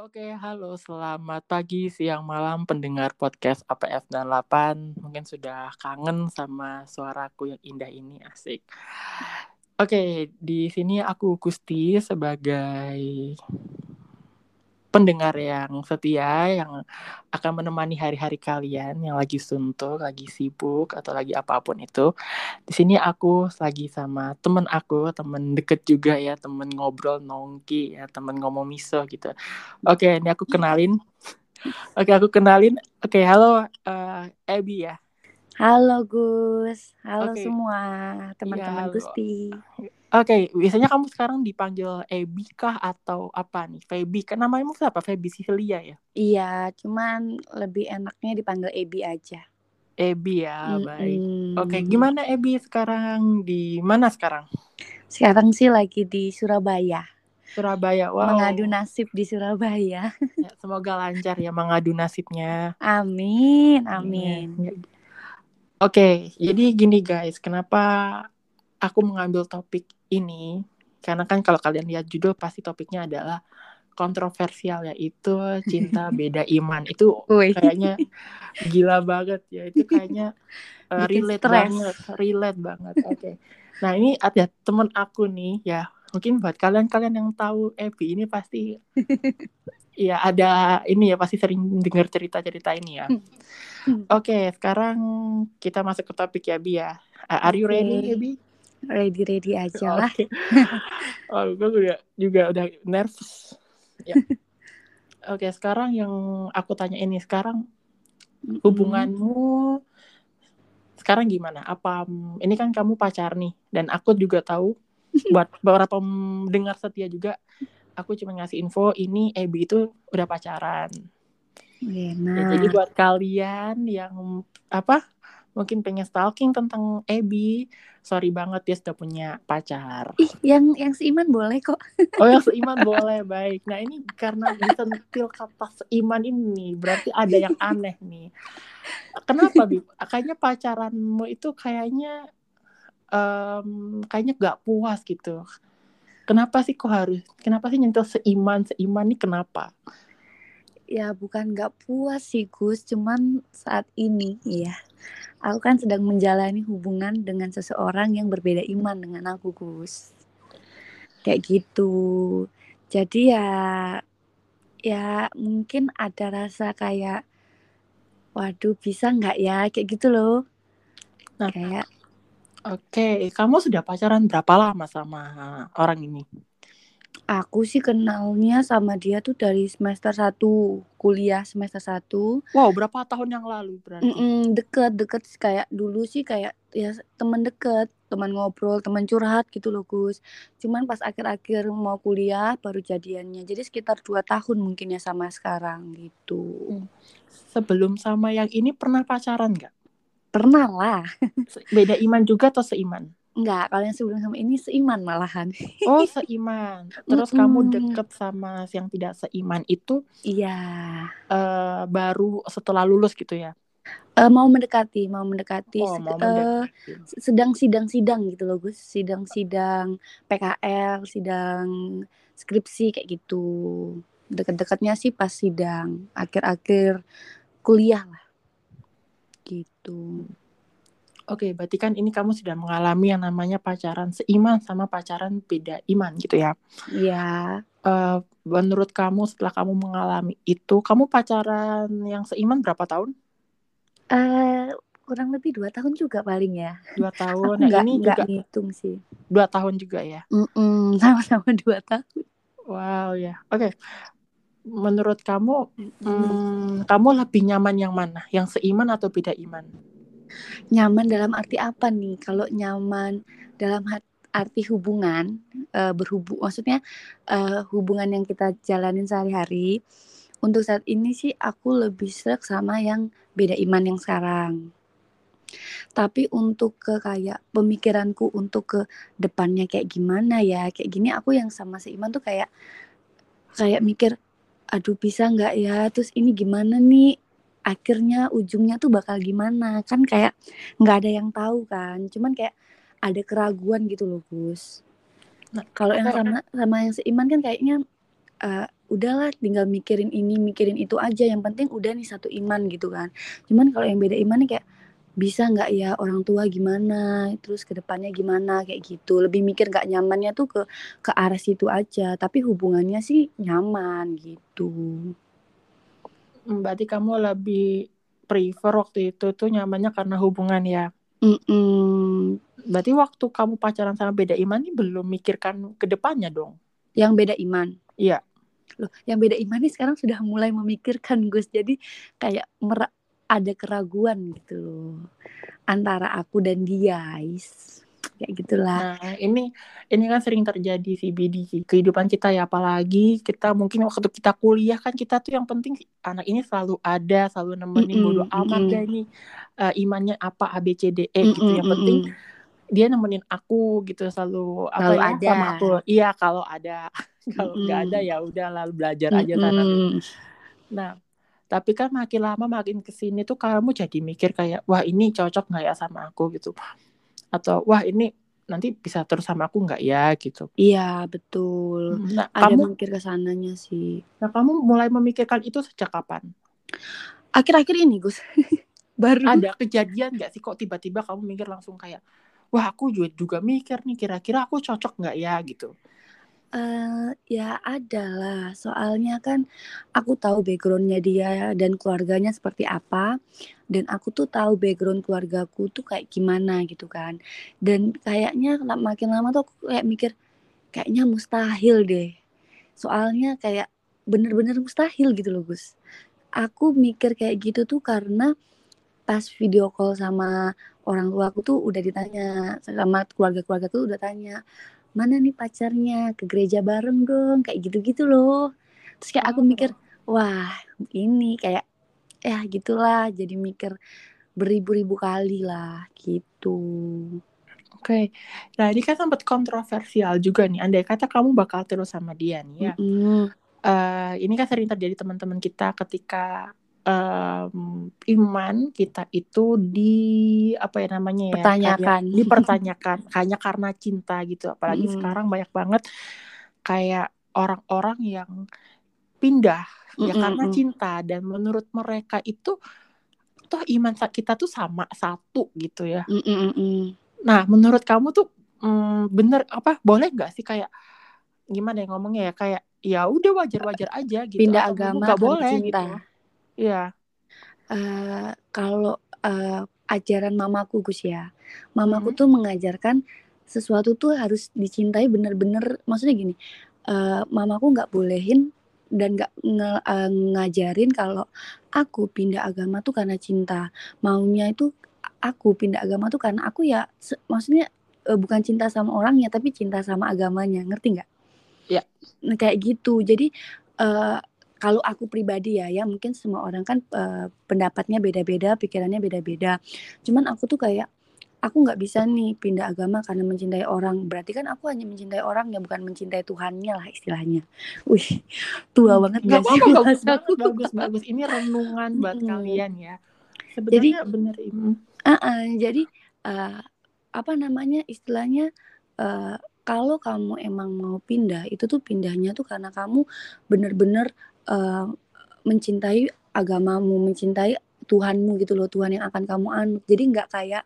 Oke, halo, selamat pagi, siang, malam pendengar podcast APF 98. Mungkin sudah kangen sama suaraku yang indah ini, asik. Oke, di sini aku Gusti sebagai pendengar yang setia yang akan menemani hari-hari kalian yang lagi suntuk, lagi sibuk atau lagi apa pun itu. Di sini aku lagi sama temen aku, temen deket juga ya, temen ngobrol nongki ya, temen ngomong miso gitu. Oke, ini aku kenalin. Oke, aku kenalin. Oke, halo uh, Ebi ya. Halo Gus, halo Oke. semua Iya, teman-teman halo. Gusti. Oke, biasanya kamu sekarang dipanggil Ebi kah atau apa nih? Feby, kan namanya siapa? Feby Sicilia ya? Iya, cuman lebih enaknya dipanggil Ebi aja. Ebi ya, baik. Mm-mm. Oke, gimana Ebi sekarang? Di mana sekarang? Sekarang sih lagi di Surabaya, Surabaya. Wow. mengadu nasib di Surabaya. Ya, semoga lancar ya mengadu nasibnya. Amin, amin. Ya. Oke, jadi gini guys, kenapa aku mengambil topik ini? Karena kan kalau kalian lihat judul pasti topiknya adalah kontroversial yaitu cinta beda iman. Itu kayaknya gila banget ya. Itu kayaknya uh, relate stres. banget, relate banget. Oke. Nah, ini ada temen aku nih ya. Mungkin buat kalian-kalian yang tahu Evi ini pasti ya ada ini ya pasti sering dengar cerita-cerita ini ya. Hmm. Oke, sekarang kita masuk ke topik ya Bi ya. Uh, Are you ready Ebi? Ready-ready aja lah. Oke. Oh, gue juga, juga udah nervous. Ya. Oke, sekarang yang aku tanya ini sekarang hubunganmu sekarang gimana? Apa ini kan kamu pacar nih dan aku juga tahu buat beberapa dengar setia juga aku cuma ngasih info ini Ebi itu udah pacaran. Ya, Enak. jadi buat kalian yang apa mungkin pengen stalking tentang Ebi, sorry banget dia sudah punya pacar. Ih, yang yang seiman boleh kok. Oh yang seiman boleh baik. Nah ini karena disentil kata seiman ini berarti ada yang aneh nih. Kenapa Bib? Kayaknya pacaranmu itu kayaknya em, kayaknya gak puas gitu. Kenapa sih kok harus? Kenapa sih nyentil seiman seiman nih kenapa? Ya bukan nggak puas sih Gus, cuman saat ini ya aku kan sedang menjalani hubungan dengan seseorang yang berbeda iman dengan aku Gus. Kayak gitu. Jadi ya ya mungkin ada rasa kayak waduh bisa nggak ya kayak gitu loh. Nah. Kayak Oke, kamu sudah pacaran berapa lama sama orang ini? Aku sih kenalnya sama dia tuh dari semester 1 kuliah semester 1 Wow, berapa tahun yang lalu berarti? Mm-mm, deket deket kayak dulu sih kayak ya teman deket teman ngobrol teman curhat gitu loh Gus. Cuman pas akhir-akhir mau kuliah baru jadiannya. Jadi sekitar dua tahun mungkin ya sama sekarang gitu. Sebelum sama yang ini pernah pacaran nggak? pernah lah. Beda iman juga atau seiman? Enggak kalau yang sebelum sama ini seiman malahan Oh, seiman. Terus kamu Mm-mm. deket sama yang tidak seiman itu iya eh, baru setelah lulus gitu ya? Eh, mau mendekati mau mendekati Oh, mau eh, mendekati. sedang sidang-sidang gitu loh Gus sidang-sidang PKL sidang skripsi kayak gitu deket-deketnya sih pas sidang akhir-akhir kuliah lah gitu Oke, berarti kan ini kamu sudah mengalami yang namanya pacaran seiman sama pacaran beda iman gitu ya? ya Eh, menurut kamu setelah kamu mengalami itu, kamu pacaran yang seiman berapa tahun? eh kurang lebih dua tahun juga paling ya Dua aku tahun. Nah, nggak ini nggak juga ngitung sih dua tahun juga ya? Mm-mm, sama-sama dua tahun Wow ya. Oke. Menurut kamu, Mm. hmm, kamu lebih nyaman yang mana? Yang seiman atau beda iman? Nyaman dalam arti apa nih? Kalau nyaman dalam arti hubungan eh, berhubung maksudnya eh, hubungan yang kita jalanin sehari-hari untuk saat ini sih aku lebih srek sama yang beda iman yang sekarang. Tapi untuk ke kayak pemikiranku untuk ke depannya kayak gimana ya? Kayak gini aku yang sama seiman tuh kayak kayak mikir aduh bisa nggak ya? Terus ini gimana nih akhirnya ujungnya tuh bakal gimana? Kan kayak nggak ada yang tahu kan? Cuman kayak ada keraguan gitu loh Gus. Nah, kalau yang sama sama yang seiman kan kayaknya eh, udahlah tinggal mikirin ini mikirin itu aja. Yang penting udah nih satu iman gitu kan. Cuman kalau yang beda iman nih kayak bisa nggak ya orang tua gimana? Terus ke depannya gimana? Kayak gitu. Lebih mikir nggak nyamannya tuh ke ke arah situ aja. Tapi hubungannya sih nyaman gitu Berarti kamu lebih prefer waktu itu tuh nyamannya karena hubungan ya. Mm-mm. Berarti waktu kamu pacaran sama beda iman ini belum mikirkan ke depannya dong. yang beda iman Iya. loh yang beda iman nih sekarang sudah mulai memikirkan Gus jadi kayak mer- ada keraguan gitu loh antara aku dan dia guys kayak gitulah Nah, ini ini kan sering terjadi sih di kehidupan kita ya apalagi kita mungkin waktu kita kuliah kan kita tuh yang penting anak ini selalu ada, selalu nemenin Mm-mm, bodo amat mm-mm. deh nih eh, imannya apa A B C D E gitu. Mm-mm, Yang penting mm-mm. dia nemenin aku gitu selalu apa ya ada. sama aku. Iya, kalau ada. Kalau nggak Mm-mm. ada ya udah lalu belajar aja sana. Mm-mm. Nah, tapi kan makin lama makin ke sini tuh kamu jadi mikir kayak, wah ini cocok nggak ya sama aku gitu. Atau wah ini nanti bisa terus sama aku nggak ya gitu. iya betul Nah, ada kamu, mikir ke sananya sih nah kamu mulai memikirkan itu sejak kapan? akhir-akhir ini Gus baru Ada kejadian nggak sih kok tiba-tiba kamu mikir langsung kayak, wah aku juga juga mikir nih kira-kira aku cocok nggak ya gitu. Eh, ya ada lah. Soalnya kan aku tahu backgroundnya dia dan keluarganya seperti apa. Dan aku tuh tahu background keluargaku tuh kayak gimana gitu kan. Dan kayaknya makin lama tuh aku kayak mikir kayaknya mustahil deh. Soalnya kayak bener-bener mustahil gitu loh Gus. Aku mikir kayak gitu tuh karena pas video call sama orang tua aku tuh udah ditanya sama keluarga-keluarga tuh udah tanya mana nih pacarnya ke gereja bareng dong kayak gitu-gitu loh terus kayak aku Oh. mikir wah ini kayak ya gitulah jadi mikir beribu-ribu kali lah gitu Oke, nah ini kan sempat kontroversial juga nih. Andai kata kamu bakal terus sama dia nih ya. Mm-mm. Eh, ini kan sering terjadi teman-teman kita ketika em, iman kita itu di apa ya namanya ya? Pertanyakan. kayak dipertanyakan hanya karena cinta gitu. Apalagi Mm-mm. sekarang banyak banget kayak orang-orang yang pindah ya Mm-mm, karena mm. cinta dan menurut mereka itu toh iman kita tuh sama satu gitu ya. Mm-mm, mm-mm. Nah, menurut kamu tuh mm, bener apa boleh nggak sih kayak gimana ya ngomongnya ya kayak ya udah wajar-wajar aja gitu pindah atau agama nggak boleh cinta gitu. Iya. Eh, kalau eh, ajaran mamaku Gus ya mamaku Mhm. tuh mengajarkan sesuatu tuh harus dicintai bener-bener maksudnya gini eh, mamaku nggak bolehin dan nggak nge- eh, ngajarin kalau aku pindah agama tuh karena cinta maunya itu aku pindah agama tuh karena aku ya maksudnya eh, bukan cinta sama orangnya tapi cinta sama agamanya ngerti nggak? Iya. Nah, kayak gitu jadi eh, kalau aku pribadi ya ya mungkin semua orang kan eh, pendapatnya beda-beda pikirannya beda-beda cuman aku tuh kayak aku nggak bisa nih pindah agama karena mencintai orang berarti kan aku hanya mencintai orang ya bukan mencintai Tuhannya lah istilahnya wih tua banget Nggak gak sih apa-apa bagus aku? bagus bagus ini renungan buat Mm-mm. kalian ya. Sebenarnya bener mm, Ah-ah, jadi eh, apa namanya istilahnya eh, kalau kamu emang mau pindah itu tuh pindahnya tuh karena kamu bener-bener eh, mencintai agamamu mencintai Tuhanmu gitu loh Tuhan yang akan kamu anut. Jadi nggak kayak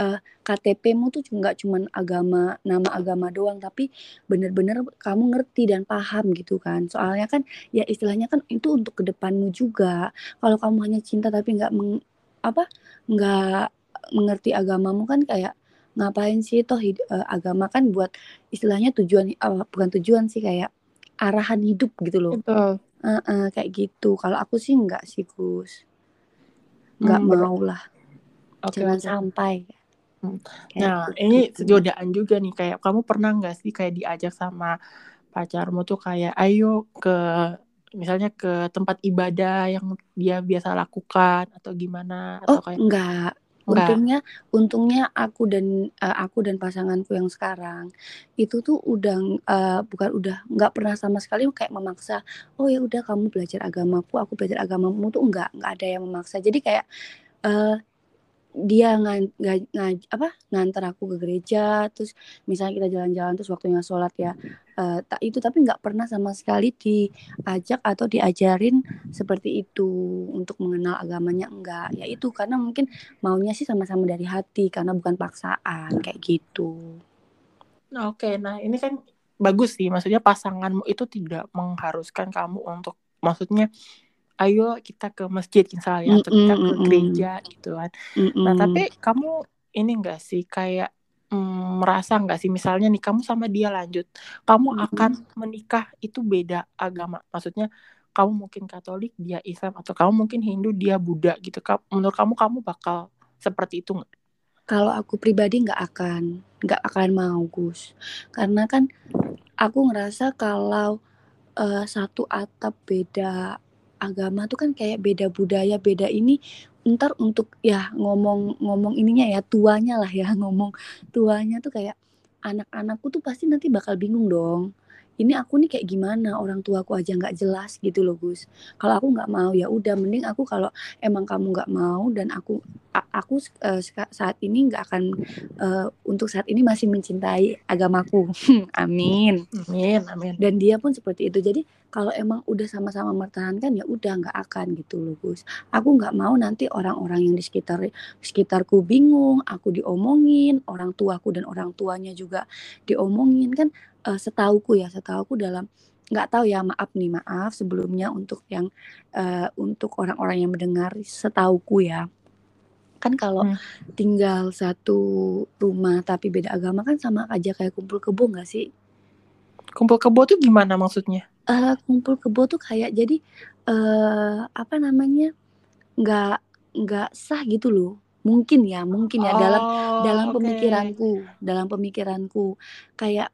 eh, KTP-mu tuh nggak cuman agama nama agama doang tapi bener-bener kamu ngerti dan paham gitu kan. Soalnya kan ya istilahnya kan itu untuk kedepanmu juga. Kalau kamu hanya cinta tapi nggak meng- apa nggak mengerti agamamu kan kayak ngapain sih toh hid- eh, agama kan buat istilahnya tujuan eh, bukan tujuan sih kayak arahan hidup gitu loh. Betul. Eh, kayak gitu. Kalau aku sih nggak sih Gus. Nggak Hmm, mau lah. Oke, jangan oke. sampai. Hmm. Kayak Nah, gitu. ini godaan juga nih. Kayak kamu pernah nggak sih kayak diajak sama pacarmu tuh kayak ayo ke misalnya ke tempat ibadah yang dia biasa lakukan atau gimana? Oh atau kayak enggak enggak untungnya untungnya aku dan eh, aku dan pasanganku yang sekarang itu tuh udah eh, bukan udah nggak pernah sama sekali kayak memaksa oh ya udah kamu belajar agamaku aku belajar agamamu tuh enggak enggak ada yang memaksa. Jadi kayak eh, dia ngan, ngan, apa ngantar aku ke gereja terus misalnya kita jalan-jalan terus waktunya sholat ya uh, tak itu tapi nggak pernah sama sekali diajak atau diajarin seperti itu untuk mengenal agamanya enggak ya itu karena mungkin maunya sih sama-sama dari hati karena bukan paksaan kayak gitu. Oke nah ini kan bagus sih maksudnya pasanganmu itu tidak mengharuskan kamu untuk maksudnya ayo kita ke masjid misalnya atau kita ke gereja gitu kan. Nah tapi kamu ini enggak sih kayak mm, merasa enggak sih misalnya nih kamu sama dia lanjut, kamu akan menikah itu beda agama, maksudnya kamu mungkin Katolik dia Islam atau kamu mungkin Hindu dia Buddha gitu. Menurut kamu kamu bakal seperti itu nggak? Kalau aku pribadi nggak akan, nggak akan mau Gus, karena kan aku ngerasa kalau uh, satu atap beda agama tuh kan kayak beda budaya, beda ini. Ntar untuk ya ngomong ngomong ininya ya tuanya lah ya ngomong tuanya tuh kayak anak-anakku tuh pasti nanti bakal bingung dong ini aku nih kayak gimana? Orang tuaku aja nggak jelas gitu loh Gus. Kalau aku nggak mau ya udah mending aku kalau emang kamu nggak mau dan aku aku uh, saat ini nggak akan uh, untuk saat ini masih mencintai agamaku. Amin. Amin amin. Dan dia pun seperti itu. Jadi kalau emang udah sama-sama mempertahankan ya udah nggak akan gitu loh Gus. Aku nggak mau nanti orang-orang yang di sekitar sekitarku bingung aku diomongin orang tuaku dan orang tuanya juga diomongin. Kan uh, setauku ya, setauku dalam nggak tahu ya maaf nih maaf sebelumnya untuk yang uh, untuk orang-orang yang mendengar setauku ya. Kan kalau hmm. tinggal satu rumah tapi beda agama kan sama aja kayak kumpul kebo nggak sih? Kumpul kebo tuh gimana maksudnya? Uh, kumpul kebo tuh kayak jadi uh, apa namanya nggak nggak sah gitu loh. Mungkin ya mungkin ya oh, dalam dalam okay. pemikiranku dalam pemikiranku. Kayak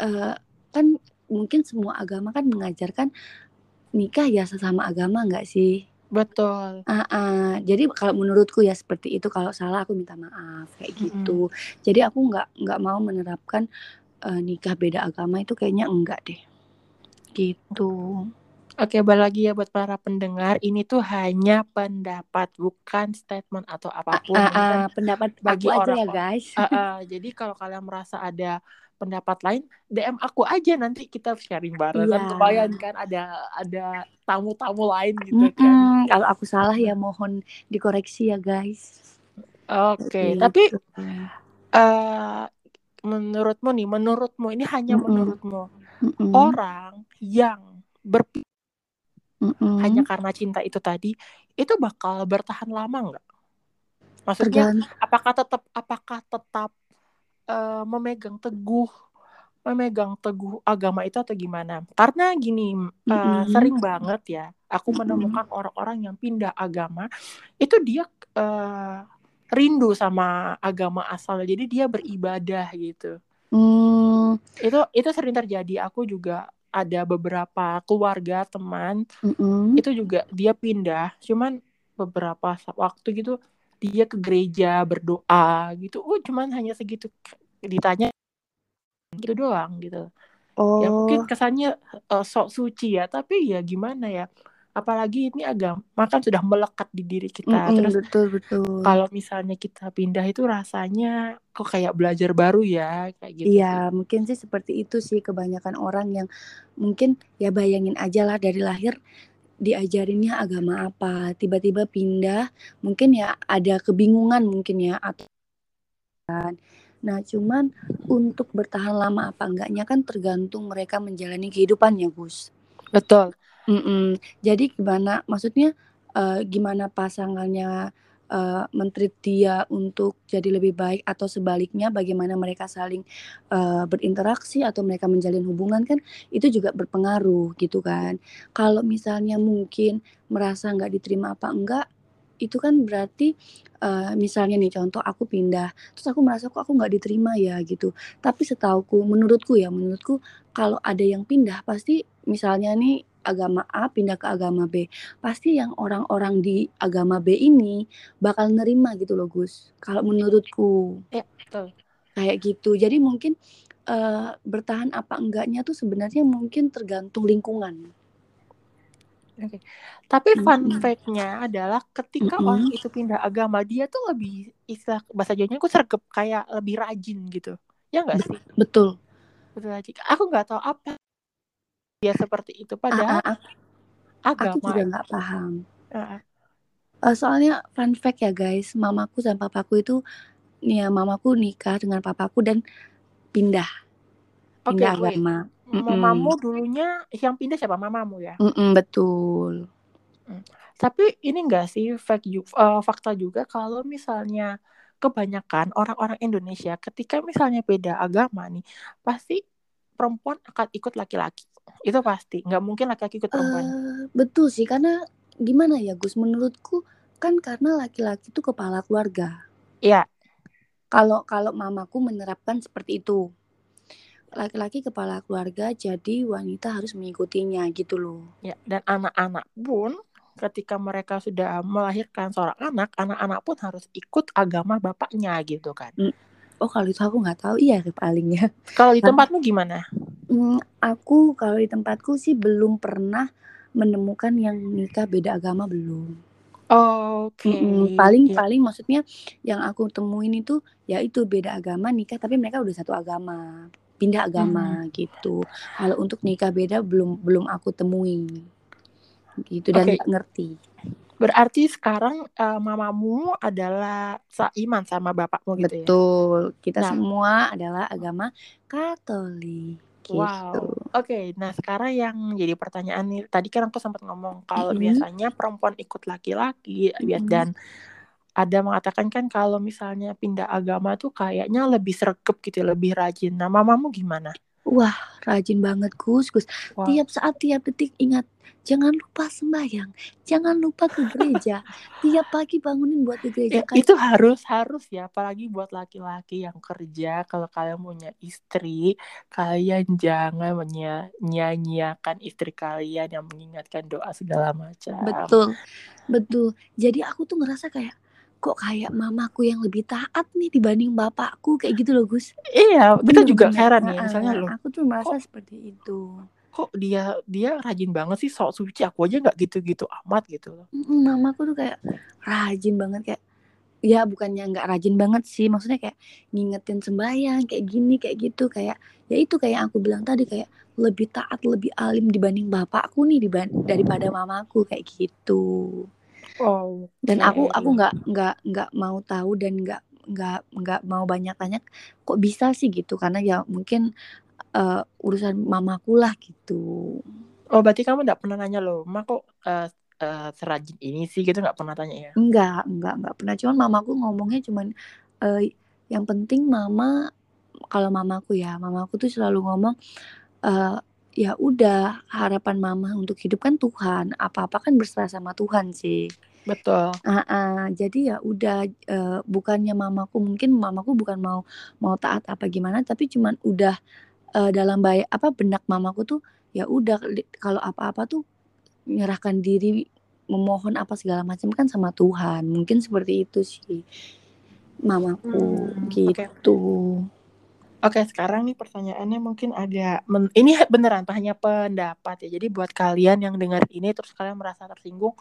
uh, kan mungkin semua agama kan mengajarkan nikah ya sesama agama nggak sih? Betul. Uh, uh, jadi kalau menurutku ya seperti itu. Kalau salah aku minta maaf kayak gitu. Mm -hmm. Jadi aku nggak nggak mau menerapkan uh, nikah beda agama itu kayaknya enggak deh. Gitu. Oke, balik lagi ya buat para pendengar. Ini tuh hanya pendapat, bukan statement atau apa pun. Uh, uh, uh, pendapat bagi aku aja ya guys. Uh, uh, jadi kalau kalian merasa ada pendapat lain DM aku aja nanti kita sharing bareng yeah. kan kebayang kan ada ada tamu-tamu lain gitu mm -hmm. kan kalau aku salah ya mohon dikoreksi ya guys oke okay. gitu. tapi uh, menurutmu nih menurutmu ini hanya mm -hmm. menurutmu mm -hmm. orang yang berpikir mm -hmm. hanya karena cinta itu tadi itu bakal bertahan lama nggak maksudnya Tergan. apakah tetap apakah tetap uh, memegang teguh memegang teguh agama itu atau gimana? Karena gini, mm-hmm. uh, sering banget ya, aku menemukan mm-hmm. orang-orang yang pindah agama, itu dia uh, rindu sama agama asal, jadi dia beribadah gitu. Mm. Itu itu sering terjadi. Aku juga ada beberapa keluarga teman, mm-hmm. itu juga dia pindah, cuman beberapa waktu gitu dia ke gereja berdoa gitu. Oh, cuman hanya segitu ditanya gitu doang gitu. Oh. Ya mungkin oh. kesannya uh, sok suci ya, tapi ya gimana ya? Apalagi ini agama kan sudah melekat di diri kita. Mm -hmm, Terus betul betul. Kalau misalnya kita pindah itu rasanya kok kayak belajar baru ya, kayak gitu. Iya, mungkin sih seperti itu sih kebanyakan orang yang mungkin ya bayangin aja lah dari lahir diajarinnya agama apa, tiba-tiba pindah, mungkin ya ada kebingungan mungkin ya atau kan Nah, cuman untuk bertahan lama apa enggaknya kan tergantung mereka menjalani kehidupannya, Gus. Betul. Mm-mm. Jadi gimana? Maksudnya uh, gimana pasangannya uh, mentreat dia untuk jadi lebih baik atau sebaliknya bagaimana mereka saling uh, berinteraksi atau mereka menjalin hubungan kan itu juga berpengaruh gitu kan. Kalau misalnya mungkin merasa nggak diterima apa enggak itu kan berarti uh, misalnya nih contoh aku pindah terus aku merasa kok aku nggak diterima ya gitu. Tapi setauku menurutku ya menurutku kalau ada yang pindah pasti misalnya nih agama A pindah ke agama B pasti yang orang-orang di agama B ini bakal nerima gitu loh Gus. Kalau menurutku. Ya betul. Kayak gitu. Jadi mungkin uh, bertahan apa enggaknya tuh sebenarnya mungkin tergantung lingkungan Oke. Tapi fun Mm-mm. fact-nya adalah ketika Mm-mm. orang itu pindah agama, dia tuh lebih istilah bahasa Jawanya aku sergap kayak lebih rajin gitu. Ya enggak sih? Betul. Betul rajin. Aku nggak tahu apa dia seperti itu Ah, padahal ah, ah, aku agama juga nggak paham. Ah, Eh, soalnya fun fact ya guys, mamaku dan papaku itu, nih ya mamaku nikah dengan papaku dan pindah, Oke, pindah wait. agama. Mm-mm. Mamamu dulunya yang pindah siapa? Mamamu ya. Mm-mm, betul. Tapi ini enggak sih fact ju- eh, fakta juga kalau misalnya kebanyakan orang-orang Indonesia ketika misalnya beda agama nih, pasti perempuan akan ikut laki-laki. Itu pasti. Nggak mungkin laki-laki ikut perempuan. Eh, betul sih, karena gimana ya Gus, menurutku kan karena laki-laki itu kepala keluarga. Iya. Kalau kalau mamaku menerapkan seperti itu. Laki-laki kepala keluarga, jadi wanita harus mengikutinya gitu loh. Ya, dan anak-anak pun ketika mereka sudah melahirkan seorang anak, anak-anak pun harus ikut agama bapaknya gitu kan. Oh kalau itu aku nggak tahu, iya paling ya. Kalau di tempatmu gimana? Hmm, aku kalau di tempatku sih belum pernah menemukan yang nikah beda agama belum. Oke. Mm-mm, paling Ya. paling maksudnya yang aku temuin itu ya itu beda agama nikah tapi mereka udah satu agama pindah agama gitu. Kalau untuk nikah beda belum belum aku temui gitu dan nggak ngerti. Berarti sekarang eh, mamamu adalah seiman sama bapakmu gitu ya? Betul. Kita Nah. semua adalah agama Katolik. Gitu. Wow. Oke, nah sekarang yang jadi pertanyaan nih, tadi kan aku sempat ngomong kalau Mm-mm. biasanya perempuan ikut laki-laki ya, Mm-mm. dan ada mengatakan kan kalau misalnya pindah agama tuh kayaknya lebih sergap gitu, lebih rajin. Nah, mamamu gimana? Wah, rajin banget Gus, Gus. Wah. Tiap saat, tiap detik ingat, jangan lupa sembahyang, jangan lupa ke gereja. tiap pagi bangunin buat ke Ya, gereja. Kayak itu harus harus ya, apalagi buat laki-laki yang kerja. Kalau kalian punya istri, kalian jangan menyanyiakan istri kalian yang mengingatkan doa segala macam. betul, betul. Jadi aku tuh ngerasa kayak, kok kayak mamaku yang lebih taat nih dibanding bapakku kayak gitu loh Gus. Iya, kita juga Bener-bener. heran ya, misalnya loh, aku tuh merasa seperti itu. kok dia dia rajin banget sih sok suci, aku aja nggak gitu-gitu amat gitu loh. Mamaku tuh kayak rajin banget kayak ya bukannya nggak rajin banget sih maksudnya kayak ngingetin sembahyang kayak gini kayak gitu kayak ya itu kayak aku bilang tadi kayak lebih taat lebih alim dibanding bapakku nih diban- daripada mamaku kayak gitu Oh, dan aku aku nggak nggak nggak mau tahu dan nggak nggak nggak mau banyak tanya kok bisa sih gitu? Karena ya mungkin eh, urusan mamaku lah gitu. Oh, berarti kamu nggak pernah nanya loh, Ma kok eh, eh, serajin ini sih? Gitu nggak pernah tanya ya? Enggak, enggak, enggak pernah. Cuman mamaku ngomongnya cuman eh, yang penting mama kalau mamaku ya, mamaku tuh selalu ngomong eh, ya udah harapan mama untuk hidup kan Tuhan. Apa-apa kan berserah sama Tuhan sih. Betul. Ah, ah, jadi ya udah eh, bukannya mamaku mungkin mamaku bukan mau mau taat apa gimana, tapi cuman udah eh, dalam baik apa benak mamaku tuh ya udah kalau apa-apa tuh menyerahkan diri memohon apa segala macam kan sama Tuhan. Mungkin seperti itu sih mamaku Hmm, gitu. Oke, sekarang nih pertanyaannya mungkin agak men- ini beneran hanya pendapat ya. Jadi buat kalian yang dengar ini terus kalian merasa tersinggung,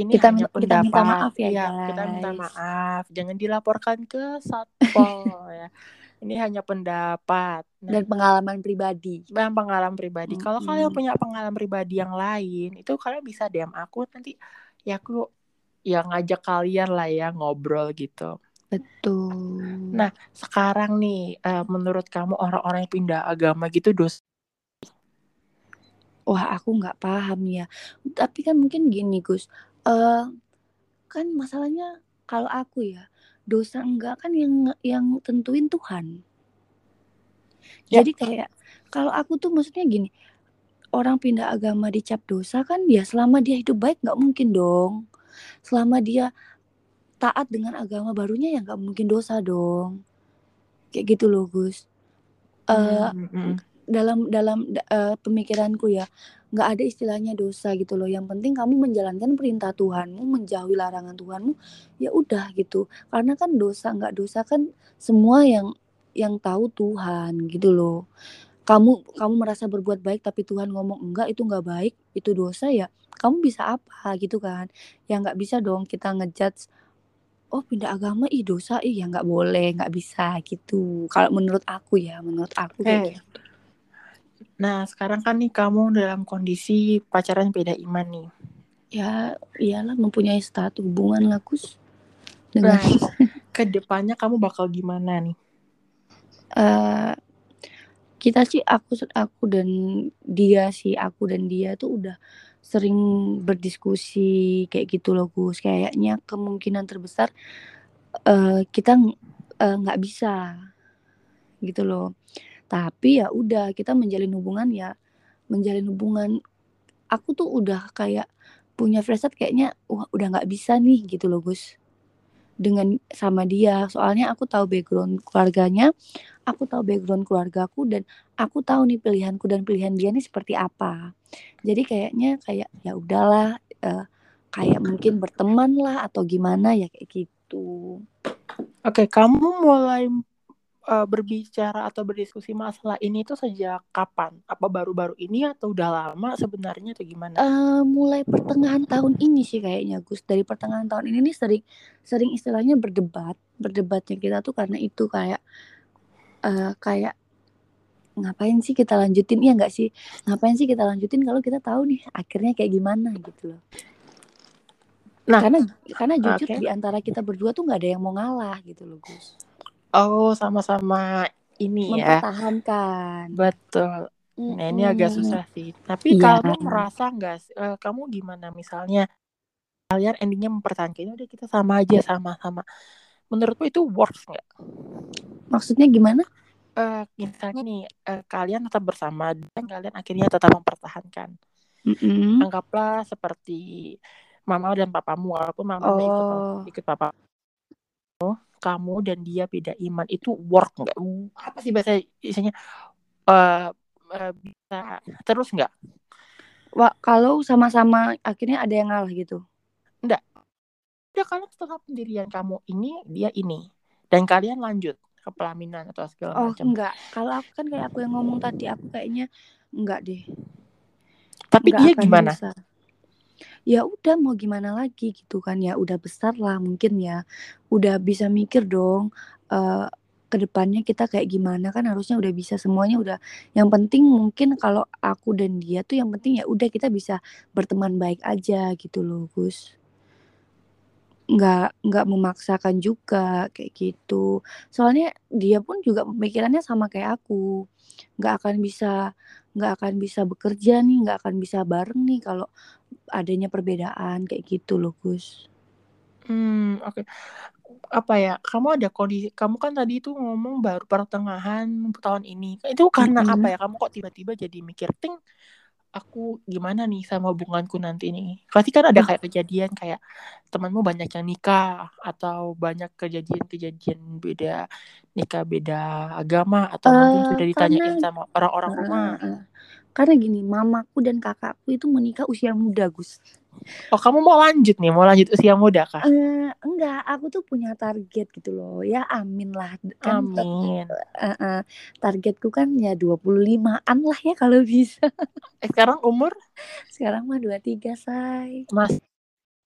ini Kita hanya min- kita minta pendapat. maaf ya, Iya, kita minta guys. maaf. Jangan dilaporkan ke Satpol ya. Ini hanya pendapat. Nah, Dan pengalaman pribadi. Bang pengalaman pribadi. Kalau kalian punya pengalaman pribadi yang lain, itu kalian bisa DM aku nanti ya aku yang ngajak kalian lah ya ngobrol gitu. Betul. Nah, sekarang nih eh, menurut kamu orang-orang yang pindah agama gitu dos Wah, aku nggak paham ya. Tapi kan mungkin gini, Gus. Eh kan masalahnya kalau aku ya, dosa enggak kan yang yang tentuin Tuhan. Ya. Jadi kayak kalau aku tuh maksudnya gini, orang pindah agama dicap dosa kan ya selama dia hidup baik nggak mungkin dong. Selama dia taat dengan agama barunya ya nggak mungkin dosa dong. Kayak gitu loh, Gus. Mm, mm. dalam dalam da- eh, pemikiranku ya nggak ada istilahnya dosa gitu loh yang penting kamu menjalankan perintah Tuhanmu menjauhi larangan Tuhanmu ya udah gitu karena kan dosa nggak dosa kan semua yang yang tahu Tuhan gitu loh kamu kamu merasa berbuat baik tapi Tuhan ngomong enggak itu enggak baik itu dosa ya kamu bisa apa gitu kan ya nggak bisa dong kita ngejudge oh pindah agama? Ih dosa. Ih ya nggak boleh nggak bisa gitu. Kalau menurut aku ya menurut aku kayak Eh, gitu. Nah, sekarang kan nih kamu dalam kondisi pacaran beda iman nih. ya iyalah mempunyai status hubungan lah Gus dengan Nah, ke depannya kamu bakal gimana nih? eh kita sih aku aku dan dia sih aku dan dia tuh udah sering berdiskusi kayak gitu loh Gus. Kayaknya kemungkinan terbesar eh kita eh, nggak bisa gitu loh. Tapi ya udah kita menjalin hubungan ya menjalin hubungan. Aku tuh udah kayak punya firasat kayaknya wah udah nggak bisa nih gitu loh Gus dengan sama dia. Soalnya aku tahu background keluarganya aku tahu background keluargaku dan aku tahu nih pilihanku dan pilihan dia nih seperti apa. Jadi kayaknya kayak ya udahlah eh, kayak mungkin berteman lah atau gimana ya kayak gitu. Oke, kamu mulai eh, berbicara atau berdiskusi masalah ini tuh sejak kapan? Apa baru-baru ini atau udah lama sebenarnya atau gimana? Eh, mulai pertengahan tahun ini sih kayaknya Gus dari pertengahan tahun ini nih sering sering istilahnya berdebat berdebatnya kita tuh karena itu kayak eh, kayak ngapain sih kita lanjutin ya nggak sih ngapain sih kita lanjutin kalau kita tahu nih akhirnya kayak gimana gitu loh Nah, karena karena jujur oke. di antara kita berdua tuh nggak ada yang mau ngalah gitu loh Gus Oh, sama-sama ini ya. mempertahankan Betul. Nah, ini agak susah sih. Tapi Iya. kamu merasa nggak, sih- eh, kamu gimana misalnya kalian endingnya mempertahankan, "Ya udah kita sama aja, sama-sama. Menurutmu itu works nggak? maksudnya gimana Eh, misalnya nih, eh, kalian tetap bersama dan kalian akhirnya tetap mempertahankan. Mm-mm. Anggaplah seperti mama dan papamu, walaupun mama nggak ikut oh ikut papa kamu dan dia beda iman itu work nggak? Uh, Apa sih bahasa isinya? Eh, eh, bisa terus nggak? Wah, kalau sama-sama akhirnya ada yang ngalah gitu Udah kalian tetap pendirian kamu ini, dia ini, dan kalian lanjut ke pelaminan atau segala oh macam. enggak kalau aku kan kayak aku yang ngomong tadi aku kayaknya enggak deh Tapi nggak dia gimana? bisa ya udah mau gimana lagi gitu kan ya udah besar lah mungkin ya. Udah bisa mikir dong eh ke depannya kita kayak gimana kan harusnya udah bisa semuanya udah. Yang penting mungkin kalau aku dan dia tuh yang penting ya udah kita bisa berteman baik aja gitu loh Gus. Nggak nggak memaksakan juga kayak gitu. Soalnya dia pun juga pemikirannya sama kayak aku. Nggak akan bisa nggak akan bisa bekerja nih nggak akan bisa bareng nih kalau adanya perbedaan kayak gitu loh Gus Hmm, oke. Apa ya? Kamu ada kondisi, kamu kan tadi itu ngomong baru pertengahan tahun ini. Itu karena Mm-mm. apa ya? Kamu kok tiba-tiba jadi mikir, ting, aku gimana nih sama hubunganku nanti nih? Pasti kan ada kayak kejadian kayak temanmu banyak yang nikah atau banyak kejadian-kejadian beda nikah beda agama atau mungkin Eh, sudah karena ditanyain sama orang-orang Heeh, rumah. heeh. karena gini mamaku dan kakakku itu menikah usia muda Gus Oh, kamu mau lanjut nih? Mau lanjut usia muda kah? Eh, enggak. Aku tuh punya target gitu loh. Ya amin lah. Kan Amin. eh, eh, targetku kan ya 25-an lah ya kalau bisa. Eh, sekarang umur? Sekarang mah 23 say. Mas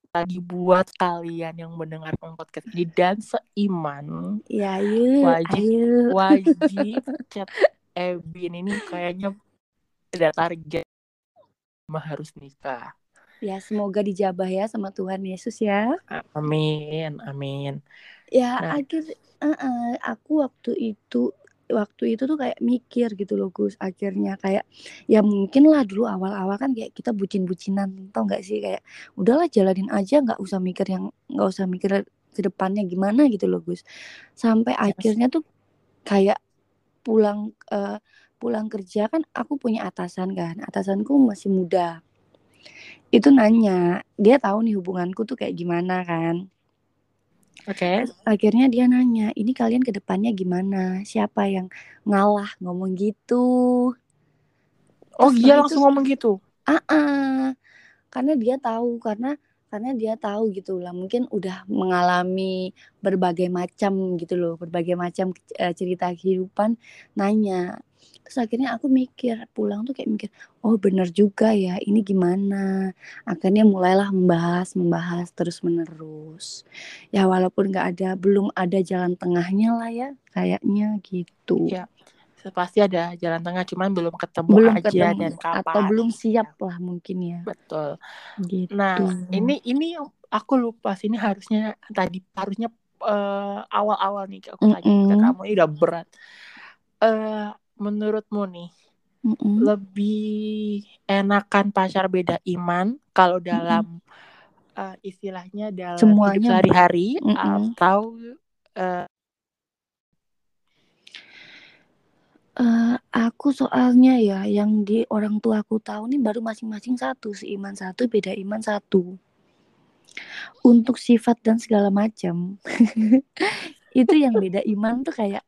tadi buat kalian yang mendengarkan podcast ini dan seiman ya ayo wajib ayo. wajib chat Ebin ini kayaknya ada target. Mah harus nikah. Ya semoga dijabah ya sama Tuhan Yesus ya Amin, amin. ya Nah. akhir eh, eh, aku waktu itu waktu itu tuh kayak mikir gitu loh Gus akhirnya kayak ya mungkin lah dulu awal-awal kan kayak kita bucin-bucinan tau nggak sih kayak udahlah jalanin aja nggak usah mikir yang nggak usah mikir ke depannya gimana gitu loh Gus sampai Yes. akhirnya tuh kayak pulang eh, pulang kerja kan aku punya atasan kan atasanku masih muda itu nanya dia tahu nih hubunganku tuh kayak gimana kan. Oke. akhirnya dia nanya ini kalian ke depannya gimana? Siapa yang ngalah ngomong gitu? Oh, Terus dia langsung itu- ngomong gitu. ah karena dia tahu karena karena dia tahu gitu lah. Mungkin udah mengalami berbagai macam gitu loh berbagai macam uh, cerita kehidupan. Nanya terus akhirnya aku mikir pulang tuh kayak mikir oh bener juga ya ini gimana? Akhirnya mulailah membahas membahas terus menerus ya walaupun nggak ada belum ada jalan tengahnya lah ya kayaknya gitu. Ya pasti ada jalan tengah cuman belum ketemu belum aja ketemu dan kapan. atau belum siap lah mungkin ya. Betul. Gitu. Nah ini ini aku lupa sih ini harusnya tadi harusnya uh, awal-awal nih aku tanya Mm-mm. ke kamu ini udah berat. Uh, menurutmu nih Mm-mm. lebih enakan pacar beda iman kalau dalam uh, istilahnya dalam hidup Semuanya. sehari-hari Mm-mm. atau uh, Eh, aku soalnya ya yang di orang tua aku tahu nih baru masing-masing satu seiman satu beda iman satu untuk sifat dan segala macam itu yang beda iman tuh kayak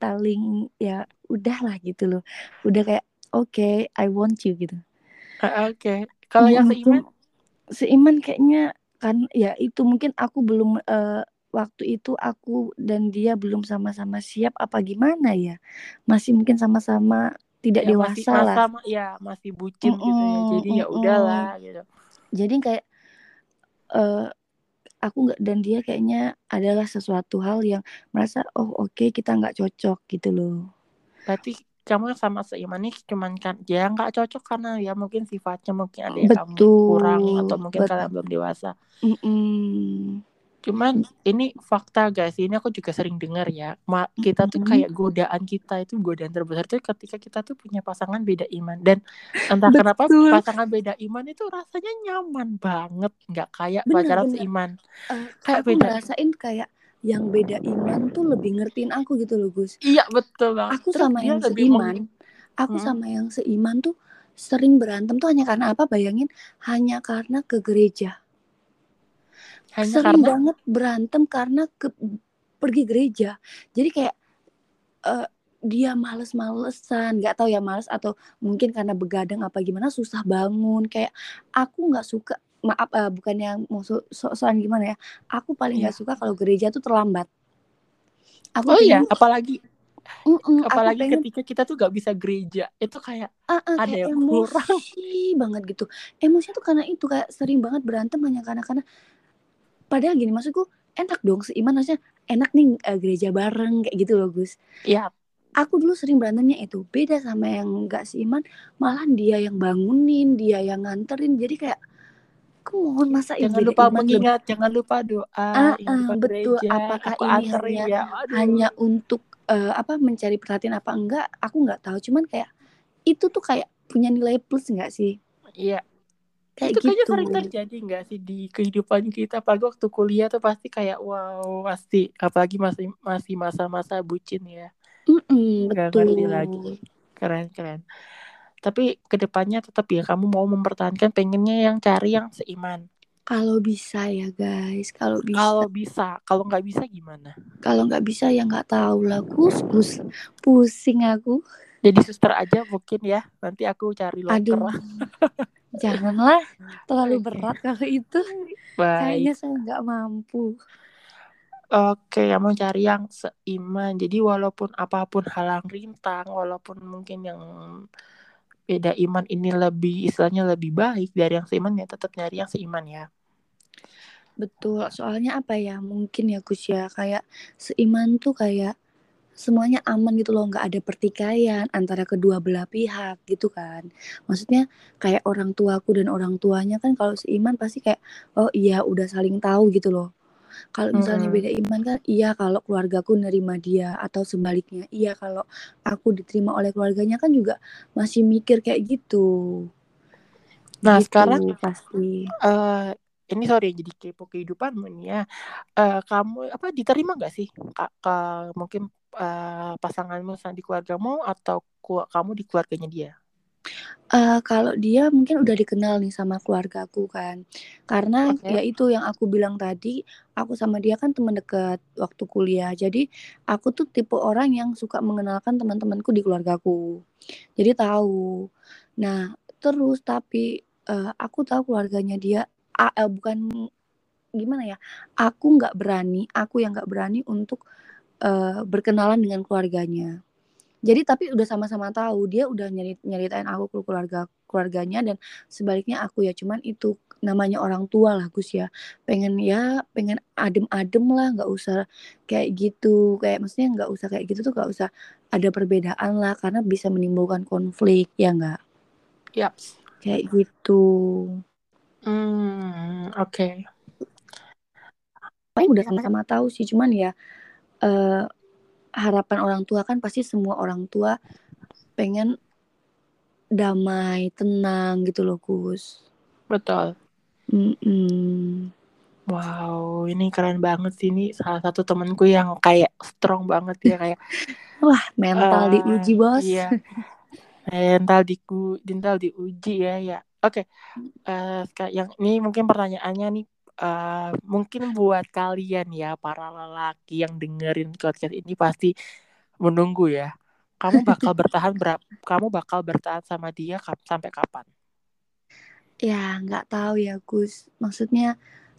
paling ya udahlah gitu loh. Udah kayak oke I want you gitu. Uh, oke. Okay. kalau yang Untuk seiman? seiman kayaknya kan ya itu mungkin aku belum eh, waktu itu aku dan dia belum sama-sama siap apa gimana ya. Masih mungkin sama-sama tidak ya masih dewasa lah. sama ya masih bucin gitu ya. Jadi ya mm-mm. udahlah gitu. Jadi kayak eh aku nggak dan dia kayaknya adalah sesuatu hal yang merasa oh oke kita nggak cocok gitu loh. Berarti kamu sama seiman nih cuman kan ya nggak cocok karena ya mungkin sifatnya mungkin ada yang kamu kurang betul atau mungkin bet- kalian belum dewasa. Mm-mm. Cuman ini fakta guys. Ini aku juga sering dengar ya. Ma, kita tuh kayak godaan kita itu godaan terbesar tuh ketika kita tuh punya pasangan beda iman. Dan entah kenapa betul. pasangan beda iman itu rasanya nyaman banget. Nggak kayak bener pacaran bener. seiman. Eh, kayak aku beda ngerasain kayak yang beda iman tuh lebih ngertiin aku gitu loh Gus. Iya betul banget. Aku terus sama yang seiman aku Hmm. sama yang seiman tuh sering berantem tuh hanya karena apa? Bayangin hanya karena ke gereja hanya sering karena banget berantem karena ke pergi gereja. Jadi kayak eh, dia males-malesan nggak tahu ya males atau mungkin karena begadang apa gimana susah bangun. Kayak aku nggak suka maaf eh, bukan yang mau so- sok-sokan gimana ya. Aku paling nggak suka kalau gereja tuh terlambat. Aku oh iya apalagi Mm-mm, aku apalagi pengen ketika kita tuh gak bisa gereja. Itu kayak ah, ah, ada kayak yang kurang. emosi banget gitu. Emosinya tuh karena itu kayak sering banget berantem hanya karena karena padahal gini maksudku enak dong seiman maksudnya enak nih eh, gereja bareng kayak gitu loh Gus. Ya aku dulu sering berantemnya itu beda sama yang nggak seiman malah dia yang bangunin dia yang nganterin jadi kayak mohon masa jangan lupa mengingat jangan lupa doa ah, ah, betul. gereja apakah aku ini hanya ya. Aduh hanya untuk eh, apa mencari perhatian apa enggak aku nggak tahu. Cuman kayak itu tuh kayak punya nilai plus nggak sih? Iya kayak itu kayaknya gitu. sering terjadi nggak sih di kehidupan kita? Apalagi waktu kuliah tuh pasti kayak wow pasti. Apalagi masih masih masa-masa bucin ya. Betul ngerti lagi. keren keren. Tapi ke depannya tetap ya kamu mau mempertahankan pengennya yang cari yang seiman. Kalau bisa ya guys. Kalau bisa. Kalau bisa. Kalau nggak bisa gimana? Kalau nggak bisa ya nggak tahu lah. Gus Gus pusing aku. Jadi suster aja mungkin ya. Nanti aku cari loker aduh janganlah terlalu berat kalau itu. Baik. Kayaknya saya nggak mampu. Oke, ya mau cari yang seiman. Jadi walaupun apa pun halang rintang, walaupun mungkin yang beda iman ini lebih istilahnya lebih baik dari yang seiman ya tetap nyari yang seiman ya. betul. Soalnya apa ya mungkin ya Gus ya kayak seiman tuh kayak semuanya aman gitu loh nggak ada pertikaian antara kedua belah pihak gitu kan. Maksudnya kayak orang tuaku dan orang tuanya kan kalau seiman pasti kayak oh iya udah saling tahu gitu loh. Kalau misalnya Mm-mm. beda iman kan iya kalau keluargaku nerima dia atau sebaliknya iya kalau aku diterima oleh keluarganya kan juga masih mikir kayak gitu. Nah gitu sekarang pasti. eh ini sorry jadi kepo kehidupanmu nih ya. Eh kamu apa diterima nggak sih? Kak, ka- mungkin eh, pasanganmu sama di keluargamu atau ku- kamu di keluarganya dia? Eh, kalau dia mungkin udah dikenal nih sama keluargaku kan karena Oke. ya itu yang aku bilang tadi aku sama dia kan teman dekat waktu kuliah jadi aku tuh tipe orang yang suka mengenalkan teman-temanku di keluargaku jadi tahu nah terus tapi eh, aku tahu keluarganya dia a- eh, bukan gimana ya aku nggak berani aku yang nggak berani untuk eh, berkenalan dengan keluarganya. Jadi tapi udah sama-sama tahu dia udah nyerit nyeritain aku ke keluarga keluarganya dan sebaliknya aku ya. Cuman itu namanya orang tua lah Gus ya. Pengen ya pengen adem-adem lah nggak usah kayak gitu. Kayak maksudnya nggak usah kayak gitu tuh nggak usah ada perbedaan lah karena bisa menimbulkan konflik ya nggak? Yap. kayak gitu. Hmm, oke. Paling udah sama-sama tahu sih cuman ya eh, harapan orang tua kan pasti semua orang tua pengen damai tenang gitu loh Gus Betul. Mm-mm. Wow, ini keren banget sih ini salah satu temanku yang kayak strong banget ya kayak wah mental eh, diuji bos Iya. Mental diku, mental diuji ya ya. Oke. Eh, seka- yang ini mungkin pertanyaannya nih eh, mungkin buat kalian ya para lelaki yang dengerin podcast ini pasti menunggu ya. Kamu bakal bertahan berapa? Kamu bakal bertahan sama dia kap- sampai kapan? ya nggak tahu ya Gus maksudnya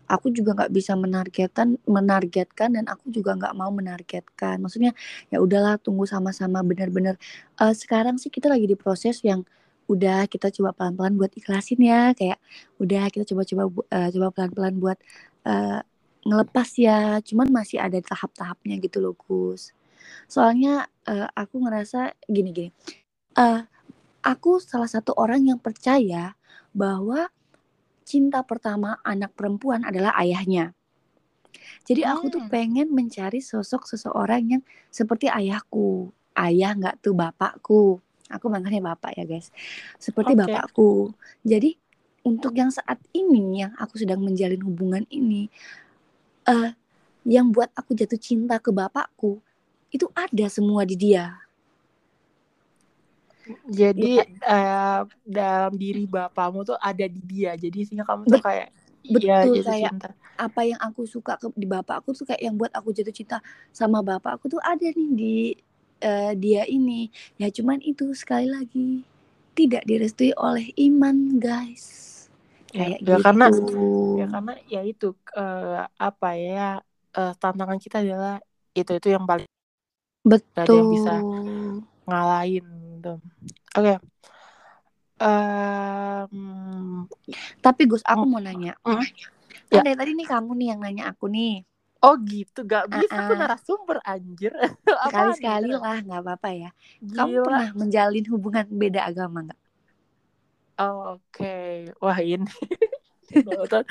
aku juga nggak bisa menargetkan menargetkan dan aku juga nggak mau menargetkan maksudnya ya udahlah tunggu sama-sama benar-benar Eh, sekarang sih kita lagi di proses yang udah kita coba pelan-pelan buat ikhlasin ya kayak udah kita coba-coba eh, coba pelan-pelan buat eh, ngelepas ya cuman masih ada tahap-tahapnya gitu loh Gus soalnya eh, aku ngerasa gini-gini eh aku salah satu orang yang percaya bahwa cinta pertama anak perempuan adalah ayahnya. Jadi aku tuh Hmm. pengen mencari sosok seseorang yang seperti ayahku. Ayah nggak tuh bapakku. Aku manggilnya bapak ya guys. Seperti Oke. bapakku. Jadi untuk yang saat ini yang aku sedang menjalin hubungan ini, eh yang buat aku jatuh cinta ke bapakku itu ada semua di dia. Jadi Iya. eh, dalam diri bapakmu tuh ada di dia. Jadi sehingga kamu tuh Bet- kayak iya betul, jatuh kayak cinta. apa yang aku suka ke, di bapak aku tuh kayak yang buat aku jatuh cinta sama bapak aku tuh ada nih di eh, dia ini. Ya cuman itu sekali lagi tidak direstui oleh iman guys. Ya, kayak ya gitu. karena ya karena ya itu eh, apa ya eh, tantangan kita adalah itu itu yang paling ada betul yang bisa ngalahin gitu. Oke. Em, tapi Gus aku mau nanya. Kan Ya. dari tadi nih kamu nih yang nanya aku nih oh gitu, gak bisa aku Ah-ah. narasumber anjir. sekali Apaan sekali nih? lah nggak apa-apa ya kamu Gila. pernah menjalin hubungan beda agama Oh, Oke, wah ini nonton,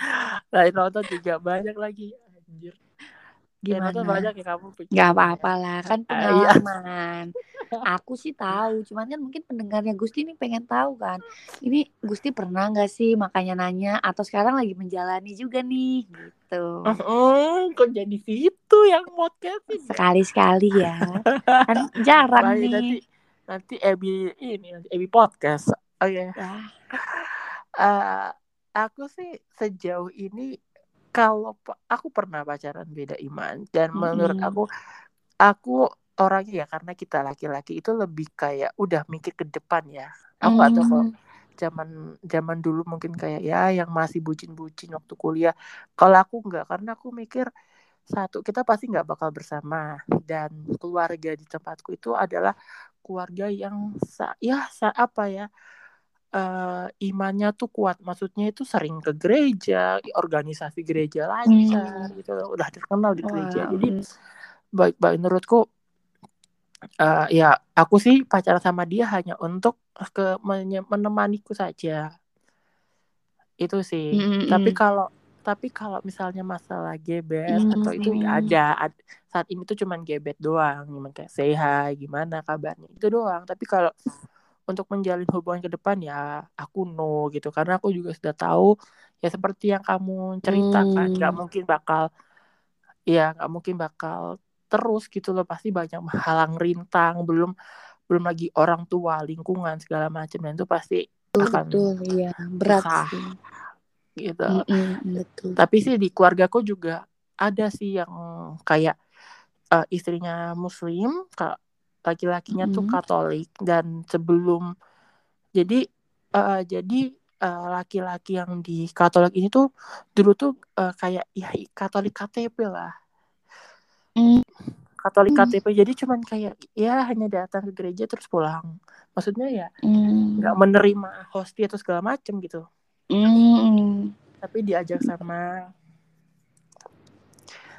lain nonton juga banyak lagi anjir. Ya gimana banyak ya kamu pikir. Gak apa-apa lah, kan Ah, iya. pengalaman. Aku sih tahu, cuman kan mungkin pendengarnya Gusti ini pengen tahu kan. Ini Gusti pernah nggak sih makanya nanya atau sekarang lagi menjalani juga nih gitu. Oh, kok jadi situ yang podcastin ya? Sekali-sekali ya. Kan jarang nanti nih. nanti Ebi ini nanti Ebi podcast. Oke. Wah, Eh, aku sih sejauh ini kalau aku pernah pacaran beda iman dan menurut Mm-mm. aku aku orangnya ya karena kita laki-laki itu lebih kayak udah mikir ke depan ya. Aku nggak tahu kalau mm, zaman zaman dulu mungkin kayak ya yang masih bucin-bucin waktu kuliah. Kalau aku nggak karena aku mikir satu kita pasti nggak bakal bersama dan keluarga di tempatku itu adalah keluarga yang sa ya sa apa ya eh, imannya tuh kuat. Maksudnya itu sering ke gereja organisasi gereja lancar mm. gitu udah terkenal di gereja. Wow. jadi baik baik. Menurutku eh, ya aku sih pacaran sama dia hanya untuk ke menemaniku saja. Itu sih. Tapi Mm-mm. kalau tapi kalau misalnya masalah gebet atau itu ya ada. Ad- saat ini tuh cuman gebet doang. Cuman kayak hi gimana kabarnya? Itu doang. Tapi kalau untuk menjalin hubungan ke depan ya aku no gitu karena aku juga sudah tahu ya seperti yang kamu ceritakan nggak Mm. mungkin bakal ya nggak mungkin bakal terus gitu loh pasti banyak halang rintang belum belum lagi orang tua lingkungan segala macam dan itu pasti Betul, akan betul, iya berat susah sih. gitu Mm-mm, betul. tapi sih di keluargaku juga ada sih yang kayak eh, istrinya muslim kak laki-lakinya tuh Mm-mm. Katolik dan sebelum jadi eh, jadi uh, laki-laki yang di Katolik ini tuh dulu tuh uh, kayak ya Katolik KTP lah. Mm. Katolik KTP jadi cuman kayak ya hanya datang ke gereja terus pulang. Maksudnya ya nggak Mm. menerima hostia atau segala macem gitu. Mm. Tapi diajak sama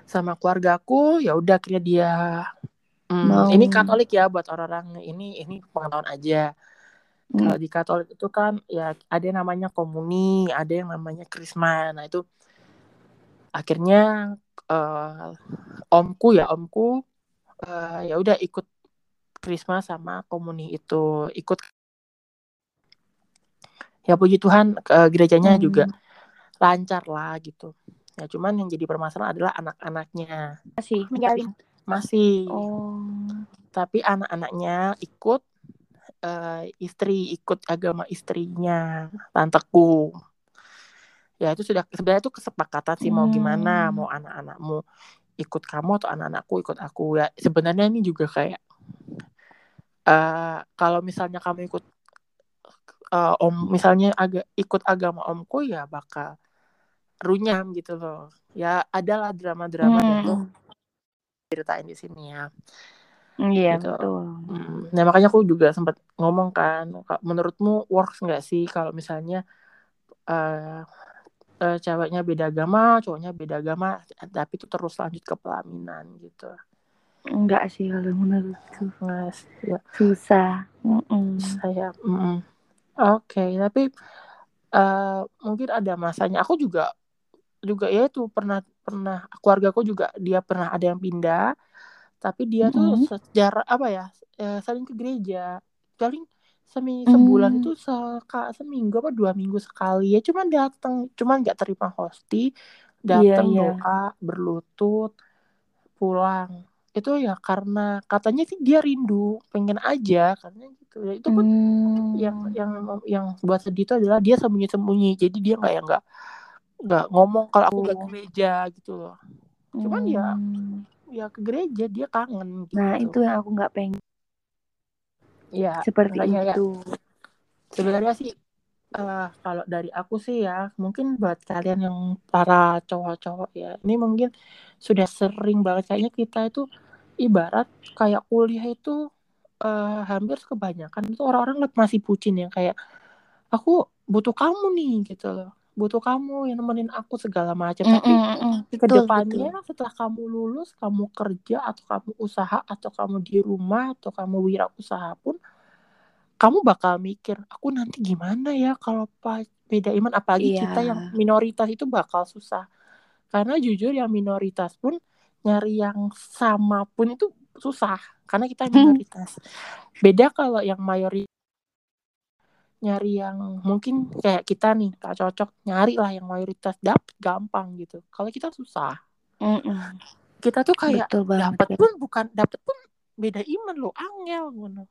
sama keluargaku ya udah akhirnya dia Hmm, Mau. ini Katolik ya buat orang-orang ini ini pengetahuan aja. Mm. Kalau di Katolik itu kan ya ada yang namanya komuni, ada yang namanya krisma. Nah itu akhirnya eh, omku ya omku eh, ya udah ikut krisma sama komuni itu ikut. Ya puji Tuhan ke gerejanya Hmm. juga lancar lah gitu. Ya cuman yang jadi permasalahan adalah anak-anaknya Masih menjalin. Masih. Oh. tapi anak-anaknya ikut eh, istri ikut agama istrinya tanteku ya itu sudah sebenarnya itu kesepakatan sih mau gimana Hmm. mau anak-anakmu ikut kamu atau anak-anakku ikut aku ya sebenarnya ini juga kayak eh kalau misalnya kamu ikut eh, om misalnya agak ikut agama omku ya bakal runyam gitu loh ya adalah drama-drama Hmm. Ceritain di sini ya Iya Gitu. betul. Mm, Nah makanya aku juga sempat ngomong kan, "Kak, menurutmu works nggak sih kalau misalnya eh eh, ceweknya beda agama, cowoknya beda agama, tapi itu terus lanjut ke pelaminan gitu. Enggak sih kalau menurutku Mas, ya susah. Saya, mm, oke, tapi eh, mungkin ada masanya. Aku juga juga ya itu pernah pernah keluargaku juga dia pernah ada yang pindah, tapi dia tuh Mm-mm. sejarah apa ya eh, saling ke gereja, paling semi sebulan itu seka, seminggu apa dua minggu sekali ya cuman datang cuman nggak terima hosti Iya datang iya. doa berlutut pulang itu ya karena katanya sih dia rindu pengen aja karena gitu ya itu pun Hmm. yang yang yang buat sedih itu adalah dia sembunyi-sembunyi jadi dia nggak ya nggak nggak ngomong kalau aku nggak ke Oh. gereja gitu loh cuman ya Hmm. ya ke gereja dia kangen gitu Nah itu yang aku nggak pengen ya seperti ya itu. sebenarnya sih eh, kalau dari aku sih ya mungkin buat kalian yang para cowok-cowok ya ini mungkin sudah sering banget kayaknya kita itu ibarat kayak kuliah itu eh, hampir kebanyakan itu orang-orang masih bucin yang kayak aku butuh kamu nih gitu loh butuh kamu yang nemenin aku segala macam tapi Mm-mm, mm-mm. ke Betul setelah kamu lulus, kamu kerja atau kamu usaha atau kamu di rumah atau kamu wirausaha pun kamu bakal mikir, aku nanti gimana ya kalau beda iman apalagi Iya. kita yang minoritas itu bakal susah. Karena jujur yang minoritas pun nyari yang sama pun itu susah karena kita minoritas. Beda kalau yang mayoritas nyari yang mungkin kayak kita nih tak cocok nyari lah yang mayoritas dapet gampang gitu. Kalau kita susah. Mm-mm. kita tuh kayak dapat ya. pun bukan dapat pun beda iman lo angel ngono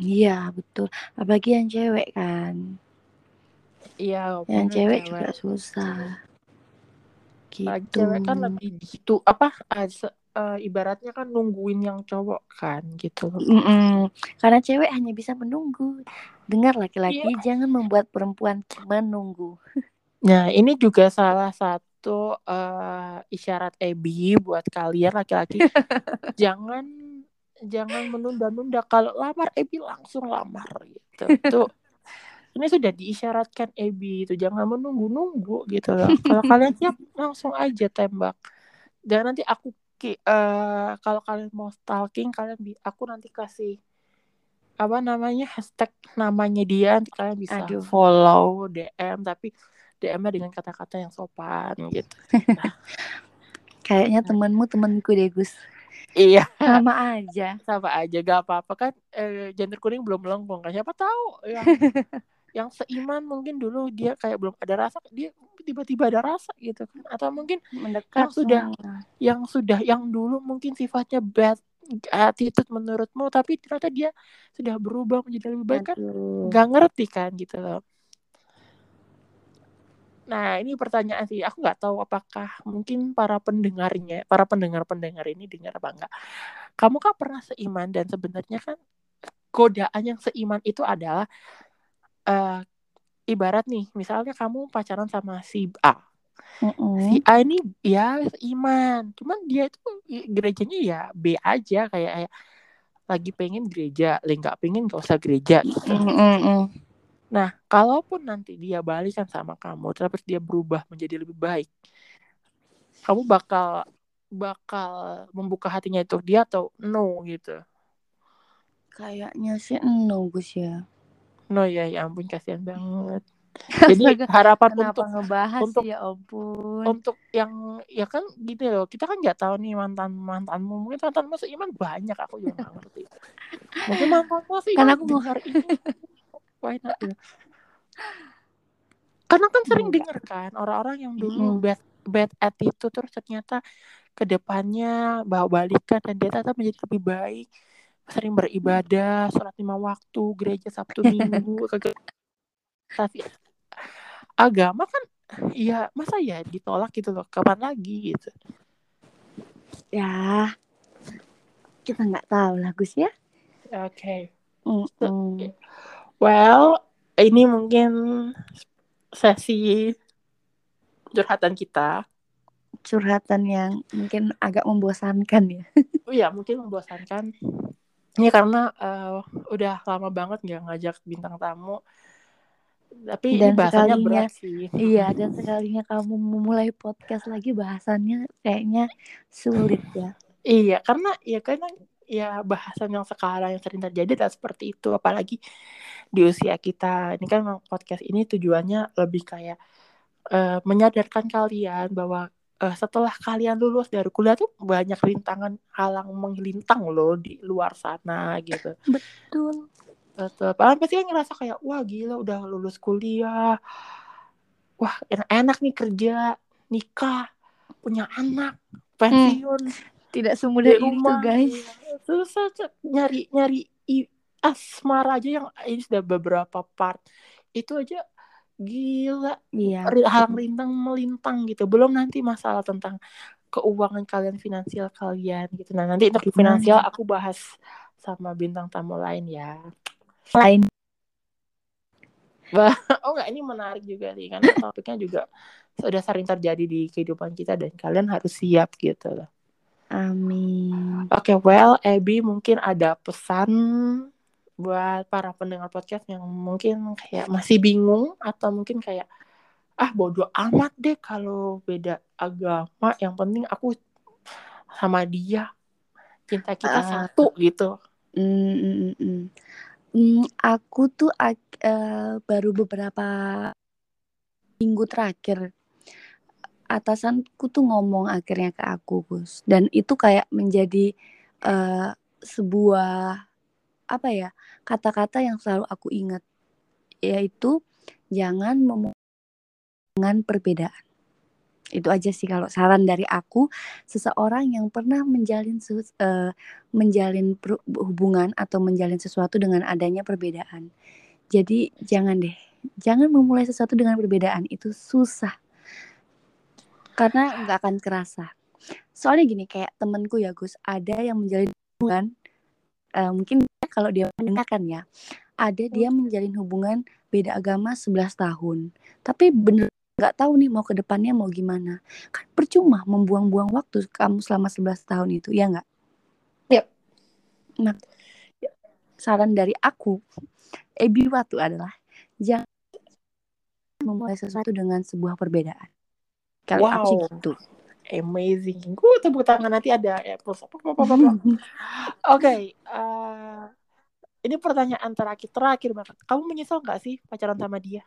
Iya betul. Apalagi yang cewek kan. iya Yang bener, cewek juga susah. Gitu. cewek kan lebih gitu apa eh, ibaratnya kan nungguin yang cowok kan gitu loh Mm-mm. Karena cewek hanya bisa menunggu. Dengar laki-laki jangan membuat perempuan menunggu. nah ini juga salah satu eh, isyarat Ebi buat kalian laki-laki. Jangan jangan menunda-nunda. Kalau lamar Ebi langsung lamar gitu. Tuh ini sudah diisyaratkan Ebi itu. Jangan menunggu-nunggu gitu loh. Kalau kalian siap langsung aja tembak. Dan nanti aku ki- eh, kalau kalian mau stalking kalian bi- aku nanti kasih apa namanya hashtag namanya dia nanti kalian bisa Aduh. follow DM tapi DM-nya dengan kata-kata yang sopan gitu Kayaknya temanmu temanku deh Gus. iya Sama aja. sama aja gak apa-apa kan eh, janur kuning belum melengkung kan siapa tahu yang yang seiman mungkin dulu dia kayak belum ada rasa dia tiba-tiba ada rasa gitu kan. Atau mungkin Mendekat Yang sudah- yang sudah yang dulu mungkin sifatnya bad attitude menurutmu tapi ternyata dia sudah berubah menjadi lebih baik kan? Nggak ngerti kan gitu loh. Nah ini pertanyaan sih. Aku nggak tahu apakah mungkin para pendengarnya para pendengar pendengar ini dengar apa enggak kamu kan pernah seiman dan sebenarnya kan godaan yang seiman itu adalah eh, ibarat nih, misalnya kamu pacaran sama si A. Mm-mm. Si A ini ya iman, cuman dia itu gerejanya ya B aja kayak kayak lagi pengen gereja, lagi nggak pengen gak usah gereja gitu. Nah, kalaupun nanti dia balikan sama kamu, terus dia berubah menjadi lebih baik, kamu bakal bakal membuka hatinya itu dia atau no gitu. Kayaknya sih no Gus ya. No ya, ya ampun kasihan banget. Jadi harapan Kenapa untuk ngebahas untuk- sih ya ampun. untuk yang ya kan gitu loh kita kan nggak tahu nih mantan mantanmu mungkin mantanmu seiman banyak aku juga nggak ngerti mungkin mantanmu seiman Kan aku mau- dengar ini why not ya? karena kan sering Enggak. dengar kan orang-orang yang dulu Mm-mm. bad bad attitude terus ternyata ke depannya bawa balikan dan dia tetap menjadi lebih baik sering beribadah sholat lima waktu gereja sabtu minggu ke tapi agama kan ya masa ya ditolak gitu loh kapan lagi gitu Ya. Kita nggak tahu lah Gus ya. oke Mm-mm. well ini mungkin sesi curhatan kita Curhatan yang mungkin agak membosankan ya. oh ya mungkin membosankan ya karena eh, udah lama banget nggak ngajak bintang tamu tapi ini Dan bahasanya sekalinya- berat sih Iya, dan sekalinya kamu memulai podcast lagi bahasannya kayaknya sulit ya. Iya, karena ya karena ya bahasan yang sekarang yang sering terjadi adalah seperti itu, apalagi di usia kita. Ini kan podcast ini tujuannya lebih kayak eh, menyadarkan kalian bahwa eh, setelah kalian lulus dari kuliah tuh banyak rintangan halang menglintang loh di luar sana gitu. Betul. Betul. Padahal pasti kan ngerasa kayak wah gila udah lulus kuliah. Wah, enak-enak nih kerja, nikah, punya anak, pensiun Tidak semudah rumah guys. susah Cek. nyari nyari i- asmara aja yang ini sudah beberapa part itu aja gila. Iya. halang rintang melintang gitu. Belum nanti masalah tentang keuangan kalian finansial kalian gitu. Nah nanti untuk di finansial aku bahas sama bintang tamu lain ya. Lain. oh enggak ini menarik juga sih karena topiknya juga sudah sering terjadi di kehidupan kita dan kalian harus siap gitu loh. Amin. Oke, well, Abby mungkin ada pesan buat para pendengar podcast yang mungkin kayak masih bingung atau mungkin kayak ah bodoh amat deh kalau beda agama. Yang penting aku sama dia cinta kita Ah. satu gitu. Mm, mm, mm, mm. Aku tuh eh, baru beberapa minggu terakhir atasanku tuh ngomong akhirnya ke aku Gus dan itu kayak menjadi eh, sebuah apa ya kata-kata yang selalu aku ingat yaitu jangan dengan perbedaan. Itu aja sih kalau saran dari aku. Seseorang yang pernah menjalin eh, menjalin hubungan atau menjalin sesuatu dengan adanya perbedaan. Jadi jangan deh jangan memulai sesuatu dengan perbedaan. Itu susah. Karena nggak akan kerasa. Soalnya gini kayak temenku ya Gus. Ada yang menjalin hubungan eh, mungkin kalau dia mendengarkan ya ada dia menjalin hubungan beda agama 11 tahun tapi bener nggak tahu nih mau ke depannya mau gimana kan percuma membuang-buang waktu kamu selama 11 tahun itu ya nggak Yap. nah saran dari aku Ebi Watu adalah jangan memulai sesuatu dengan sebuah perbedaan kalau aku sih Wow. gitu Amazing. Gue tepuk tangan nanti ada applause. Apa, apa, apa, apa. Oke, eh, ini pertanyaan terakhir terakhir banget. Kamu menyesal nggak sih pacaran sama dia?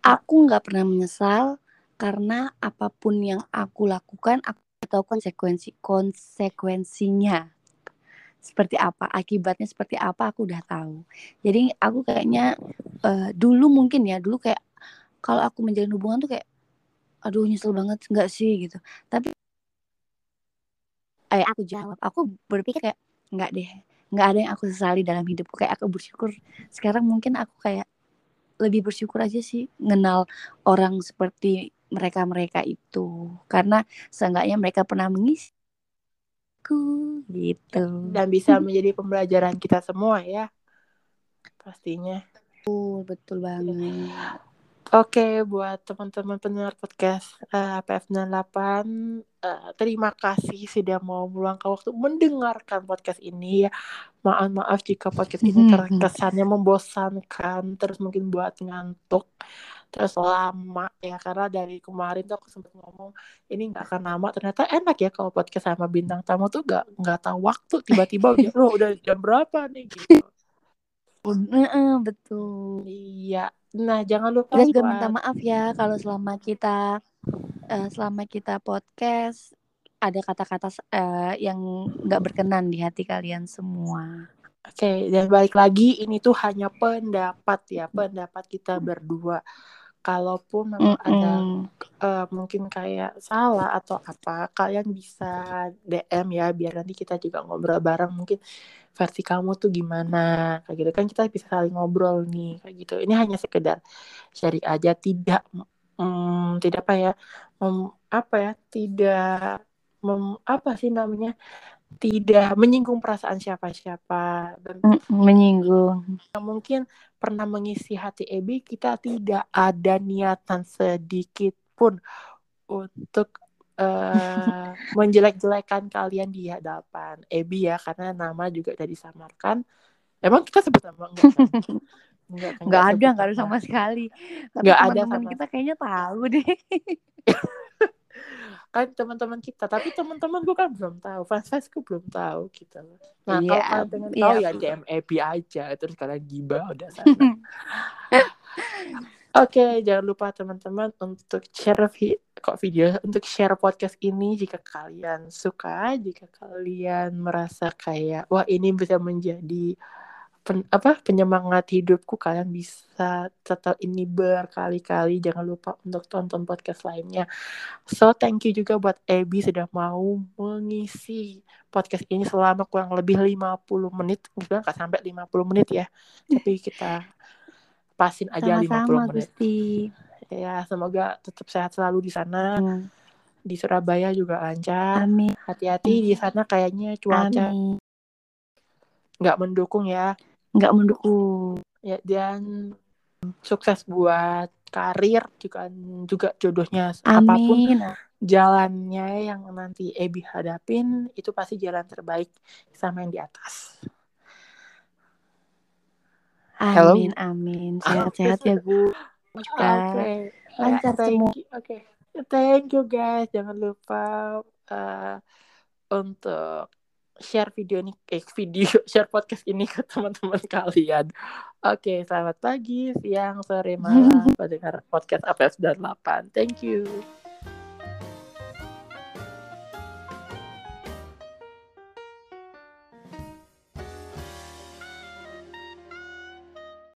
aku nggak pernah menyesal karena apa pun yang aku lakukan aku tahu konsekuensi konsekuensinya seperti apa akibatnya seperti apa aku udah tahu jadi aku kayaknya eh, dulu mungkin ya dulu kayak kalau aku menjalin hubungan tuh kayak aduh nyesel banget nggak sih gitu tapi eh aku jawab aku berpikir kayak nggak deh nggak ada yang aku sesali dalam hidupku kayak aku bersyukur sekarang mungkin aku kayak lebih bersyukur aja sih kenal orang seperti mereka-mereka itu karena seenggaknya mereka pernah mengisi aku gitu Dan bisa menjadi pembelajaran kita semua ya. pastinya. Betul, betul banget. Oke, buat teman-teman pendengar podcast uh, PF98, uh, terima kasih sudah mau meluangkan waktu mendengarkan podcast ini ya. Maaf maaf jika podcast ini terkesannya membosankan, terus mungkin buat ngantuk, terus lama ya. Karena dari kemarin tuh aku sempat ngomong ini nggak akan lama, ternyata enak ya kalau podcast sama bintang tamu tuh nggak nggak tahu waktu. Tiba-tiba udah oh, udah jam berapa nih? Gitu. Uh, betul. Iya. Nah, jangan lupa kita juga minta maaf ya kalau selama kita uh, selama kita podcast ada kata-kata uh, yang nggak berkenan di hati kalian semua. Oke, okay, dan balik lagi ini tuh hanya pendapat ya, pendapat kita berdua. Kalaupun memang mm -mm. ada uh, mungkin kayak salah atau apa, kalian bisa DM ya biar nanti kita juga ngobrol bareng mungkin versi kamu tuh gimana? Kayak gitu. Kan kita bisa saling ngobrol nih kayak gitu. Ini hanya sekedar sharing aja tidak hmm, tidak apa ya mem, apa ya tidak mem, apa sih namanya tidak menyinggung perasaan siapa-siapa. Dan menyinggung. Mungkin pernah mengisi hati Ebi kita tidak ada niatan sedikit pun untuk uh, menjelek-jelekan kalian di hadapan Ebi ya karena nama juga udah disamarkan. Emang kita sebut nama enggak? Kan? Enggak, enggak ada, enggak ada sama sekali. Tapi enggak ada sama kita kayaknya tahu deh. kan teman-teman kita, tapi teman-teman gue kan belum tahu, fans-fansku belum tahu gitu. Nah, yeah, kalau kalian pengen yeah. tahu ya DM Ebi aja, terus kalian gibah udah sana. Oke, okay, jangan lupa teman-teman untuk share kok video untuk share podcast ini jika kalian suka, jika kalian merasa kayak wah ini bisa menjadi pen, apa penyemangat hidupku, kalian bisa tetap ini berkali-kali. Jangan lupa untuk tonton podcast lainnya. So thank you juga buat Ebi sudah mau mengisi podcast ini selama kurang lebih 50 menit. Mungkin nggak sampai 50 menit ya. Tapi kita pasin aja Sama-sama, 50 menit. Gusti. Ya, semoga tetap sehat selalu di sana. Hmm. Di Surabaya juga lancar. Amin. Hati-hati di sana kayaknya cuaca nggak mendukung ya. Nggak mendukung. Ya, dan sukses buat karir juga juga jodohnya Amin. apa pun jalannya yang nanti Ebi hadapin itu pasti jalan terbaik sama yang di atas. Amin, amin. Sehat-sehat ya, Bu. Oke. Okay. Lancar yeah, semua. Oke. Okay. Thank you guys. Jangan lupa uh, untuk share video ini eh video share podcast ini ke teman-teman kalian. Oke, okay, selamat pagi, siang, sore, malam pendengar podcast APS 8. Thank you.